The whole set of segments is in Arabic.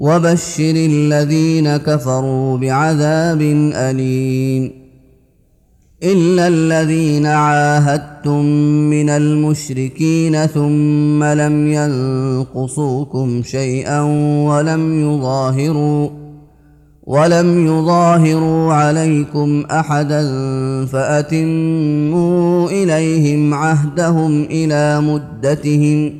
وبشر الذين كفروا بعذاب أليم. إلا الذين عاهدتم من المشركين ثم لم ينقصوكم شيئا ولم يظاهروا ولم يظاهروا عليكم أحدا فأتموا إليهم عهدهم إلى مدتهم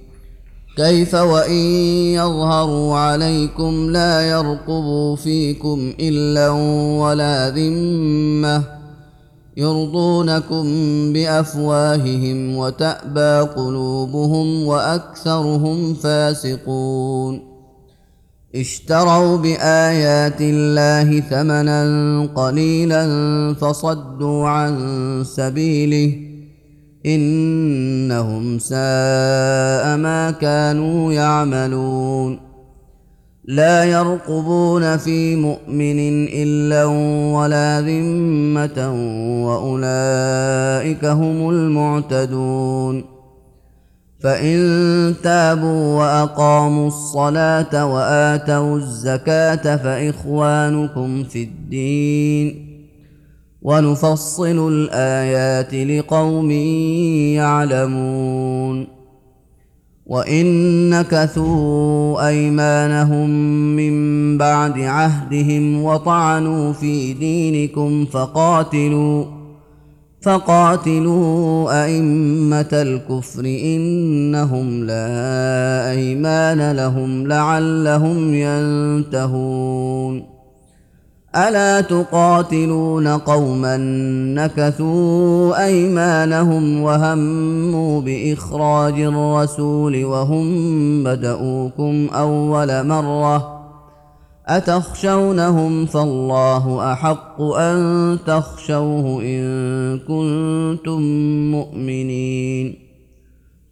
كيف وإن يظهروا عليكم لا يرقبوا فيكم إلا ولا ذمة يرضونكم بأفواههم وتأبى قلوبهم وأكثرهم فاسقون اشتروا بآيات الله ثمنا قليلا فصدوا عن سبيله إنهم ساء ما كانوا يعملون. لا يرقبون في مؤمن إلا ولا ذمة وأولئك هم المعتدون. فإن تابوا وأقاموا الصلاة وآتوا الزكاة فإخوانكم في الدين. ونفصل الآيات لقوم يعلمون. وإن نكثوا أيمانهم من بعد عهدهم وطعنوا في دينكم فقاتلوا فقاتلوا أئمة الكفر إنهم لا أيمان لهم لعلهم ينتهون. ألا تقاتلون قوما نكثوا أيمانهم وهموا بإخراج الرسول وهم بدؤوكم أول مرة أتخشونهم فالله أحق أن تخشوه إن كنتم مؤمنين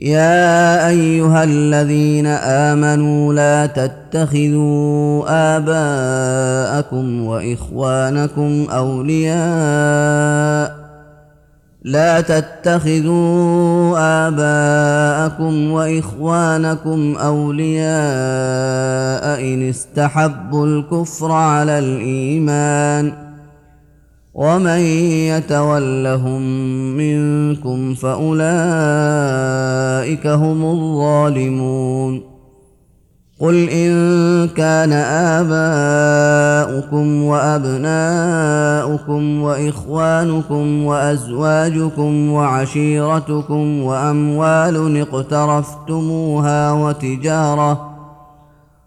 يا أيها الذين آمنوا لا تتخذوا آباءكم وإخوانكم أولياء لا تتخذوا آباءكم وإخوانكم أولياء إن استحبوا الكفر على الإيمان ومن يتولهم منكم فاولئك هم الظالمون قل ان كان اباؤكم وابناؤكم واخوانكم وازواجكم وعشيرتكم واموال اقترفتموها وتجاره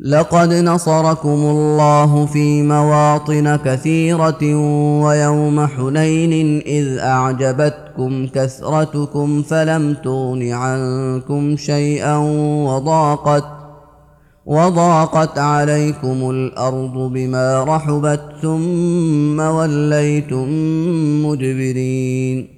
لقد نصركم الله في مواطن كثيرة ويوم حنين إذ أعجبتكم كثرتكم فلم تغن عنكم شيئا وضاقت وضاقت عليكم الأرض بما رحبت ثم وليتم مدبرين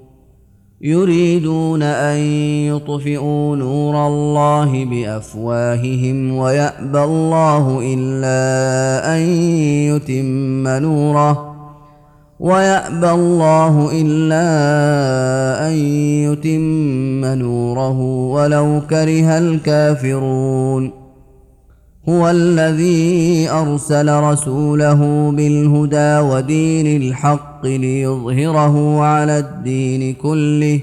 يريدون أن يطفئوا نور الله بأفواههم ويأبى الله إلا أن يتم نوره ويأبى الله إلا أن يتم نوره ولو كره الكافرون هو الذي أرسل رسوله بالهدى ودين الحق ليظهره على الدين كله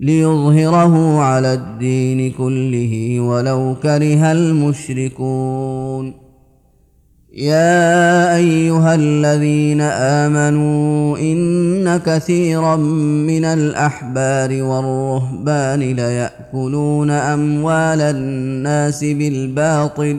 ليظهره على الدين كله ولو كره المشركون. يا أيها الذين آمنوا إن كثيرا من الأحبار والرهبان ليأكلون أموال الناس بالباطل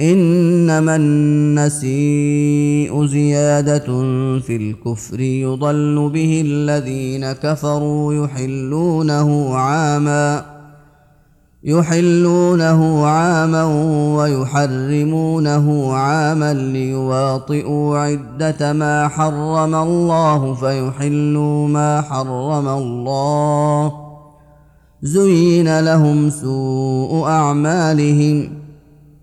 إنما النسيء زيادة في الكفر يضل به الذين كفروا يحلونه عاما يحلونه عاما ويحرمونه عاما ليواطئوا عدة ما حرم الله فيحلوا ما حرم الله زين لهم سوء أعمالهم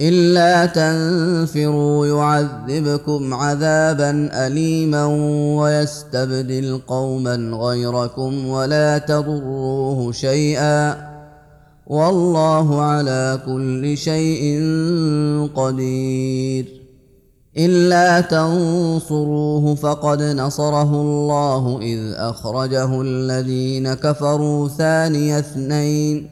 إلا تنفروا يعذبكم عذابا اليما ويستبدل قوما غيركم ولا تضروه شيئا والله على كل شيء قدير. إلا تنصروه فقد نصره الله إذ أخرجه الذين كفروا ثاني اثنين.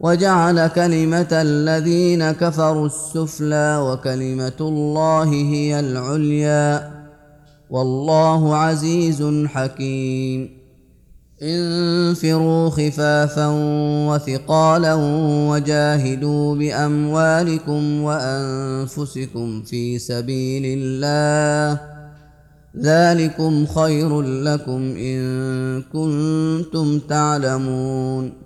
وجعل كلمة الذين كفروا السفلى وكلمة الله هي العليا. والله عزيز حكيم. انفروا خفافا وثقالا وجاهدوا بأموالكم وأنفسكم في سبيل الله. ذلكم خير لكم إن كنتم تعلمون.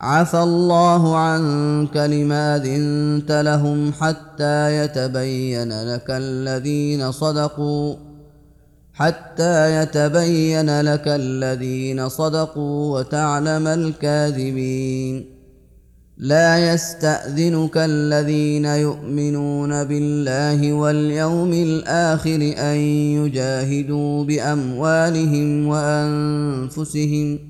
عفى الله عنك لما اذنت لهم حتى يتبين لك الذين صدقوا حتى يتبين لك الذين صدقوا وتعلم الكاذبين. لا يستأذنك الذين يؤمنون بالله واليوم الآخر أن يجاهدوا بأموالهم وأنفسهم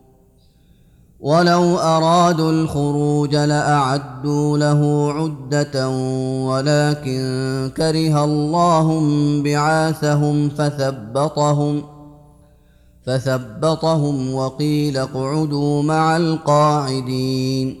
ولو أرادوا الخروج لأعدوا له عدة ولكن كره الله بعاثهم فثبطهم فثبطهم وقيل اقعدوا مع القاعدين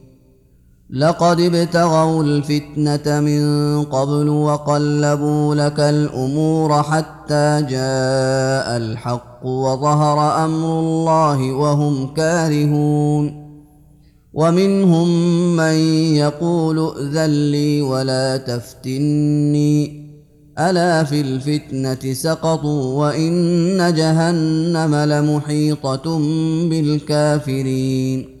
لقد ابتغوا الفتنة من قبل وقلبوا لك الأمور حتى جاء الحق وظهر أمر الله وهم كارهون. ومنهم من يقول ائذن لي ولا تفتني. ألا في الفتنة سقطوا وإن جهنم لمحيطة بالكافرين.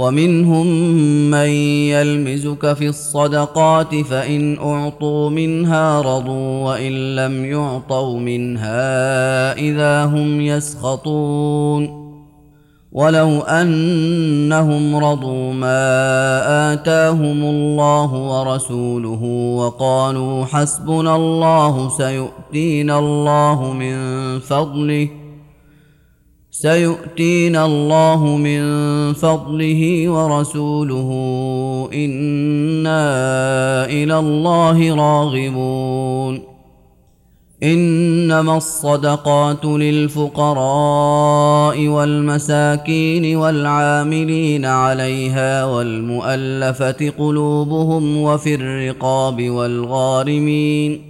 ومنهم من يلمزك في الصدقات فإن أعطوا منها رضوا وإن لم يعطوا منها إذا هم يسخطون ولو أنهم رضوا ما آتاهم الله ورسوله وقالوا حسبنا الله سيؤتينا الله من فضله سيؤتينا الله من فضله ورسوله. إنا إلى الله راغبون. إنما الصدقات للفقراء والمساكين والعاملين عليها والمؤلفة قلوبهم وفي الرقاب والغارمين.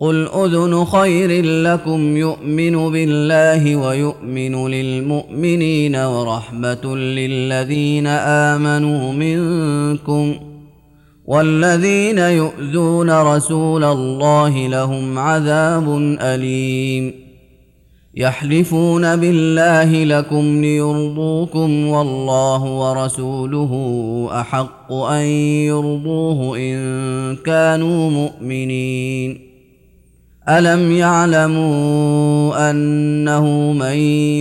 قل اذن خير لكم يؤمن بالله ويؤمن للمؤمنين ورحمه للذين امنوا منكم والذين يؤذون رسول الله لهم عذاب اليم يحلفون بالله لكم ليرضوكم والله ورسوله احق ان يرضوه ان كانوا مؤمنين الم يعلموا انه من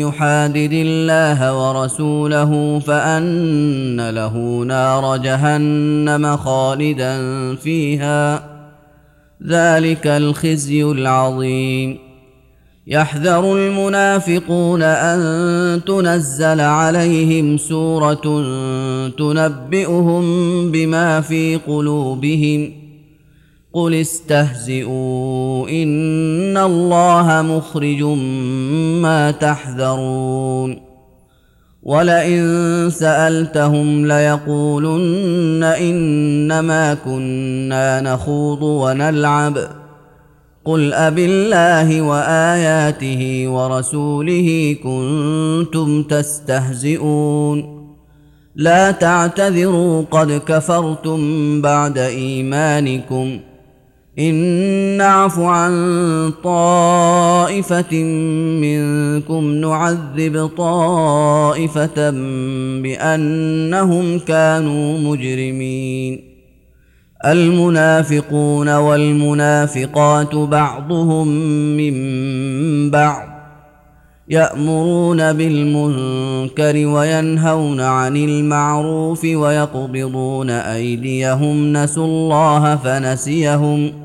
يحادد الله ورسوله فان له نار جهنم خالدا فيها ذلك الخزي العظيم. يحذر المنافقون ان تنزل عليهم سوره تنبئهم بما في قلوبهم قل استهزئوا إن الله مخرج ما تحذرون. ولئن سألتهم ليقولن إنما كنا نخوض ونلعب. قل أبالله وآياته ورسوله كنتم تستهزئون. لا تعتذروا قد كفرتم بعد إيمانكم. إن نعف عن طائفة منكم نعذب طائفة بأنهم كانوا مجرمين. المنافقون والمنافقات بعضهم من بعض يأمرون بالمنكر وينهون عن المعروف ويقبضون أيديهم. نسوا الله فنسيهم.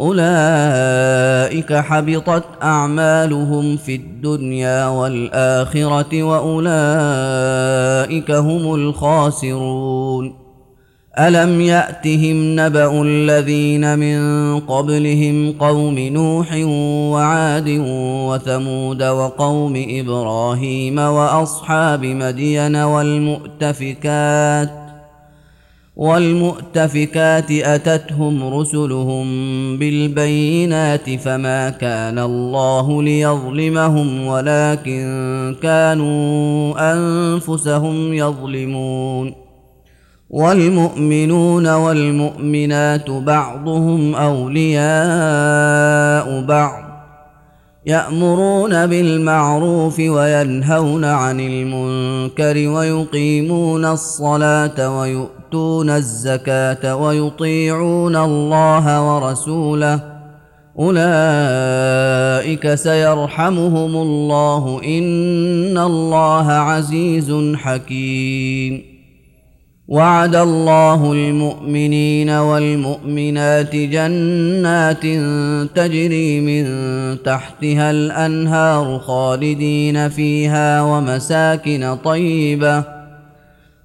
أولئك حبطت أعمالهم في الدنيا والآخرة وأولئك هم الخاسرون. ألم يأتهم نبأ الذين من قبلهم قوم نوح وعاد وثمود وقوم إبراهيم وأصحاب مدين والمؤتفكات والمؤتفكات أتتهم رسلهم بالبينات فما كان الله ليظلمهم ولكن كانوا أنفسهم يظلمون. والمؤمنون والمؤمنات بعضهم أولياء بعض يأمرون بالمعروف وينهون عن المنكر ويقيمون الصلاة ويؤتون الزكاة ويطيعون الله ورسوله. أولئك سيرحمهم الله. إن الله عزيز حكيم. وعد الله المؤمنين والمؤمنات جنات تجري من تحتها الأنهار خالدين فيها ومساكن طيبة.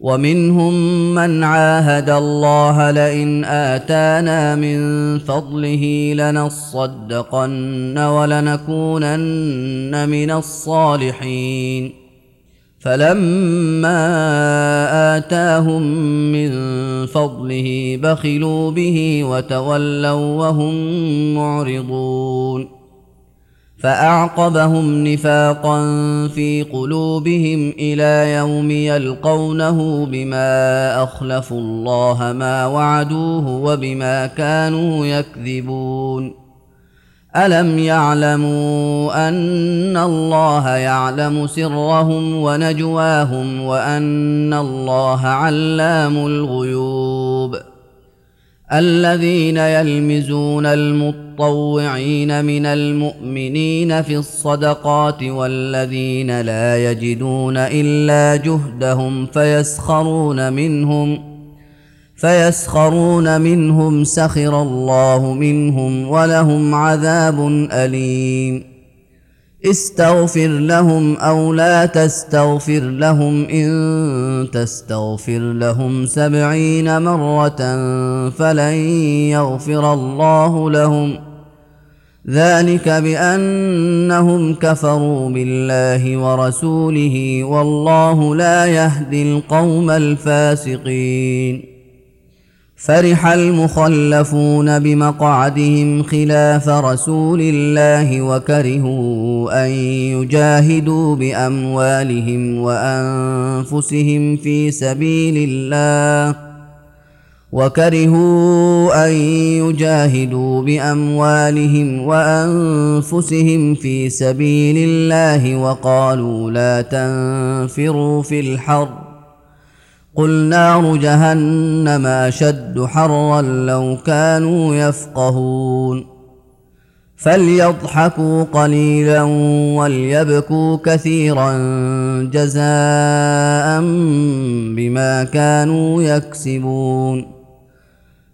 ومنهم من عاهد الله لئن آتانا من فضله لنصدقن ولنكونن من الصالحين. فلما آتاهم من فضله بخلوا به وتولوا وهم معرضون. فأعقبهم نفاقا في قلوبهم إلى يوم يلقونه بما أخلفوا الله ما وعدوه وبما كانوا يكذبون. ألم يعلموا أن الله يعلم سرهم ونجواهم وأن الله علام الغيوب. الذين يلمزون المطوعين من المؤمنين في الصدقات والذين لا يجدون إلا جهدهم فيسخرون منهم فيسخرون منهم سخر الله منهم ولهم عذاب أليم. استغفر لهم أو لا تستغفر لهم إن تستغفر لهم سبعين مرة فلن يغفر الله لهم ذلك بأنهم كفروا بالله ورسوله والله لا يهدي القوم الفاسقين. فرح المخلفون بمقعدهم خلاف رسول الله وكرهوا أن يجاهدوا بأموالهم وأنفسهم في سبيل الله. وكرهوا أن يجاهدوا بأموالهم وأنفسهم في سبيل الله وقالوا لا تنفروا في الحرب قل نار جهنم أشد حرا لو كانوا يفقهون. فليضحكوا قليلا وليبكوا كثيرا جزاء بما كانوا يكسبون.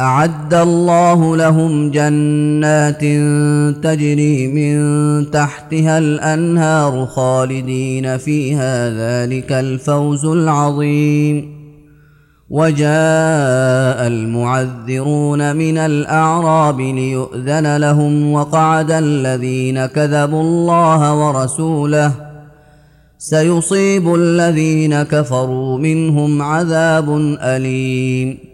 أعد الله لهم جنات تجري من تحتها الأنهار خالدين فيها ذلك الفوز العظيم. وجاء المعذرون من الأعراب ليؤذن لهم وقعد الذين كذبوا الله ورسوله. سيصيب الذين كفروا منهم عذاب أليم.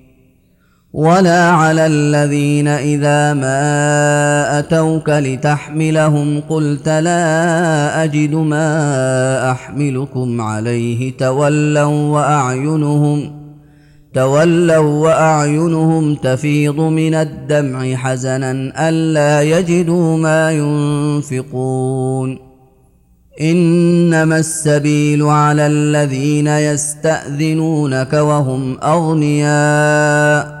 ولا على الذين إذا ما أتوك لتحملهم قلت لا أجد ما أحملكم عليه تولوا وأعينهم تولوا وأعينهم تفيض من الدمع حزنا ألا يجدوا ما ينفقون إنما السبيل على الذين يستأذنونك وهم أغنياء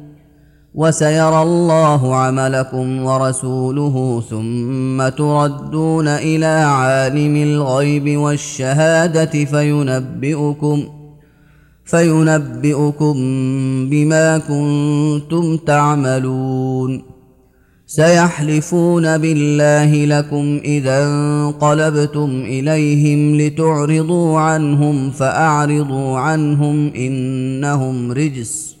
وسيرى الله عملكم ورسوله ثم تردون إلى عالم الغيب والشهادة فينبئكم فينبئكم بما كنتم تعملون. سيحلفون بالله لكم إذا انقلبتم إليهم لتعرضوا عنهم فأعرضوا عنهم إنهم رجس.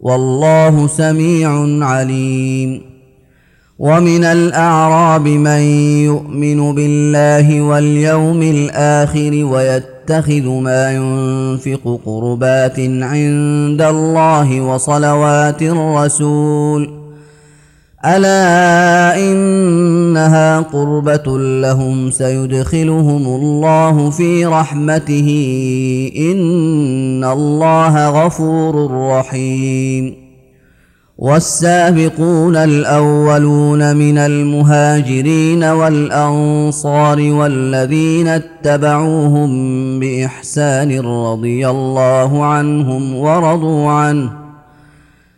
والله سميع عليم. ومن الأعراب من يؤمن بالله واليوم الآخر ويتخذ يتخذ ما ينفق قربات عند الله وصلوات الرسول. ألا إنها قربة لهم سيدخلهم الله في رحمته إن الله غفور رحيم. والسابقون الأولون من المهاجرين والأنصار والذين اتبعوهم بإحسان رضي الله عنهم ورضوا عنه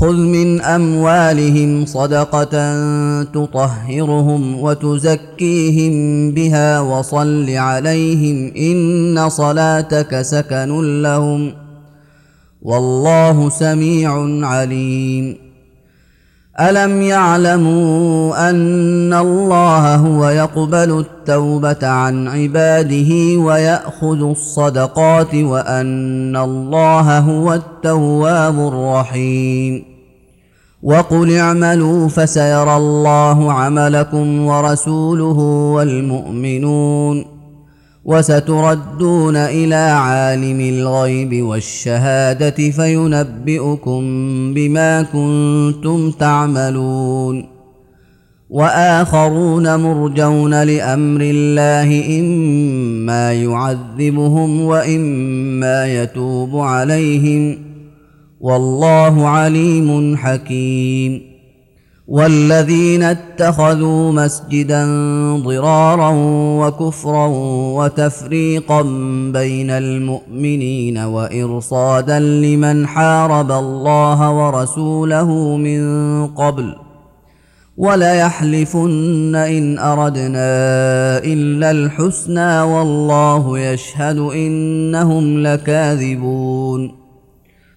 خذ من اموالهم صدقه تطهرهم وتزكيهم بها وصل عليهم ان صلاتك سكن لهم والله سميع عليم. الم يعلموا ان الله هو يقبل التوبه عن عباده وياخذ الصدقات وان الله هو التواب الرحيم وقل اعملوا فسيرى الله عملكم ورسوله والمؤمنون وستردون إلى عالم الغيب والشهاده فينبئكم بما كنتم تعملون وآخرون مرجون لأمر الله إما يعذبهم وإما يتوب عليهم. والله عليم حكيم. والذين اتخذوا مسجدا ضرارا وكفرا وتفريقا بين المؤمنين وإرصادا لمن حارب الله ورسوله من قبل وليحلفن إن أردنا إلا الحسنى والله يشهد إنهم لكاذبون.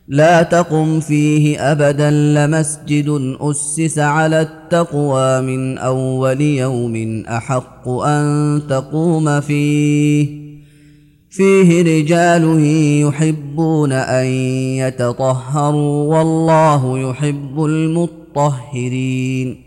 لا تقم فيه أبدا لمسجد أسس على التقوى من أول يوم أحق أن تقوم فيه. فيه رجال يحبون أن يتطهروا والله يحب المطهرين.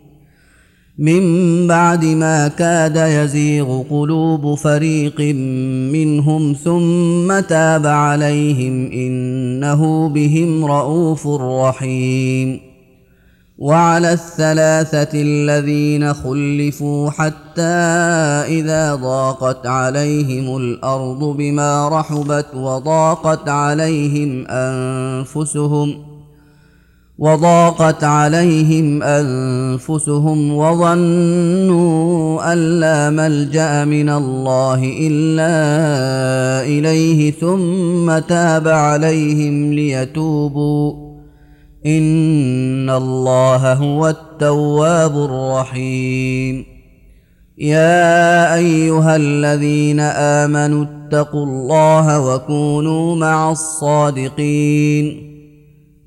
من بعد ما كاد يزيغ قلوب فريق منهم ثم تاب عليهم إنه بهم رءوف رحيم. وعلى الثلاثة الذين خلفوا حتى إذا ضاقت عليهم الأرض بما رحبت وضاقت عليهم أنفسهم وضاقت عليهم أنفسهم وظنوا أن لا ملجأ من الله إلا إليه ثم تاب عليهم ليتوبوا. إن الله هو التواب الرحيم. يا أيها الذين آمنوا اتقوا الله وكونوا مع الصادقين.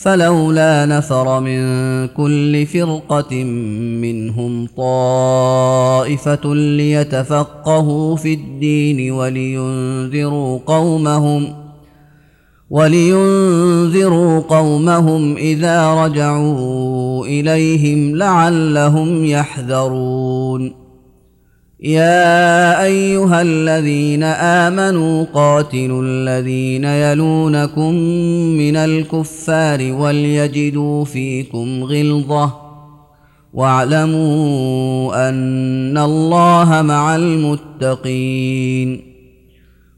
فلولا نفر من كل فرقة منهم طائفة ليتفقهوا في الدين ولينذروا قومهم ولينذروا قومهم إذا رجعوا إليهم لعلهم يحذرون يا أيها الذين آمنوا قاتلوا الذين يلونكم من الكفار وليجدوا فيكم غلظة واعلموا أن الله مع المتقين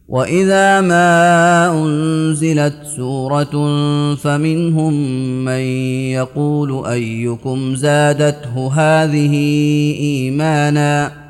وإذا ما أنزلت سورة فمنهم من يقول أيكم زادته هذه إيمانا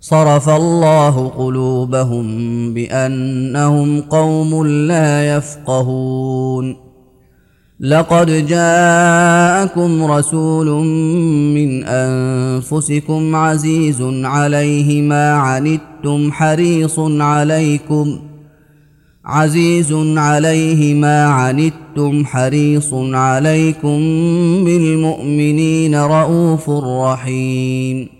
صرف الله قلوبهم بأنهم قوم لا يفقهون. لقد جاءكم رسول من أنفسكم عزيز عليه ما عنتم حريص عليكم عزيز عليه ما عنتم حريص عليكم بالمؤمنين رءوف رحيم.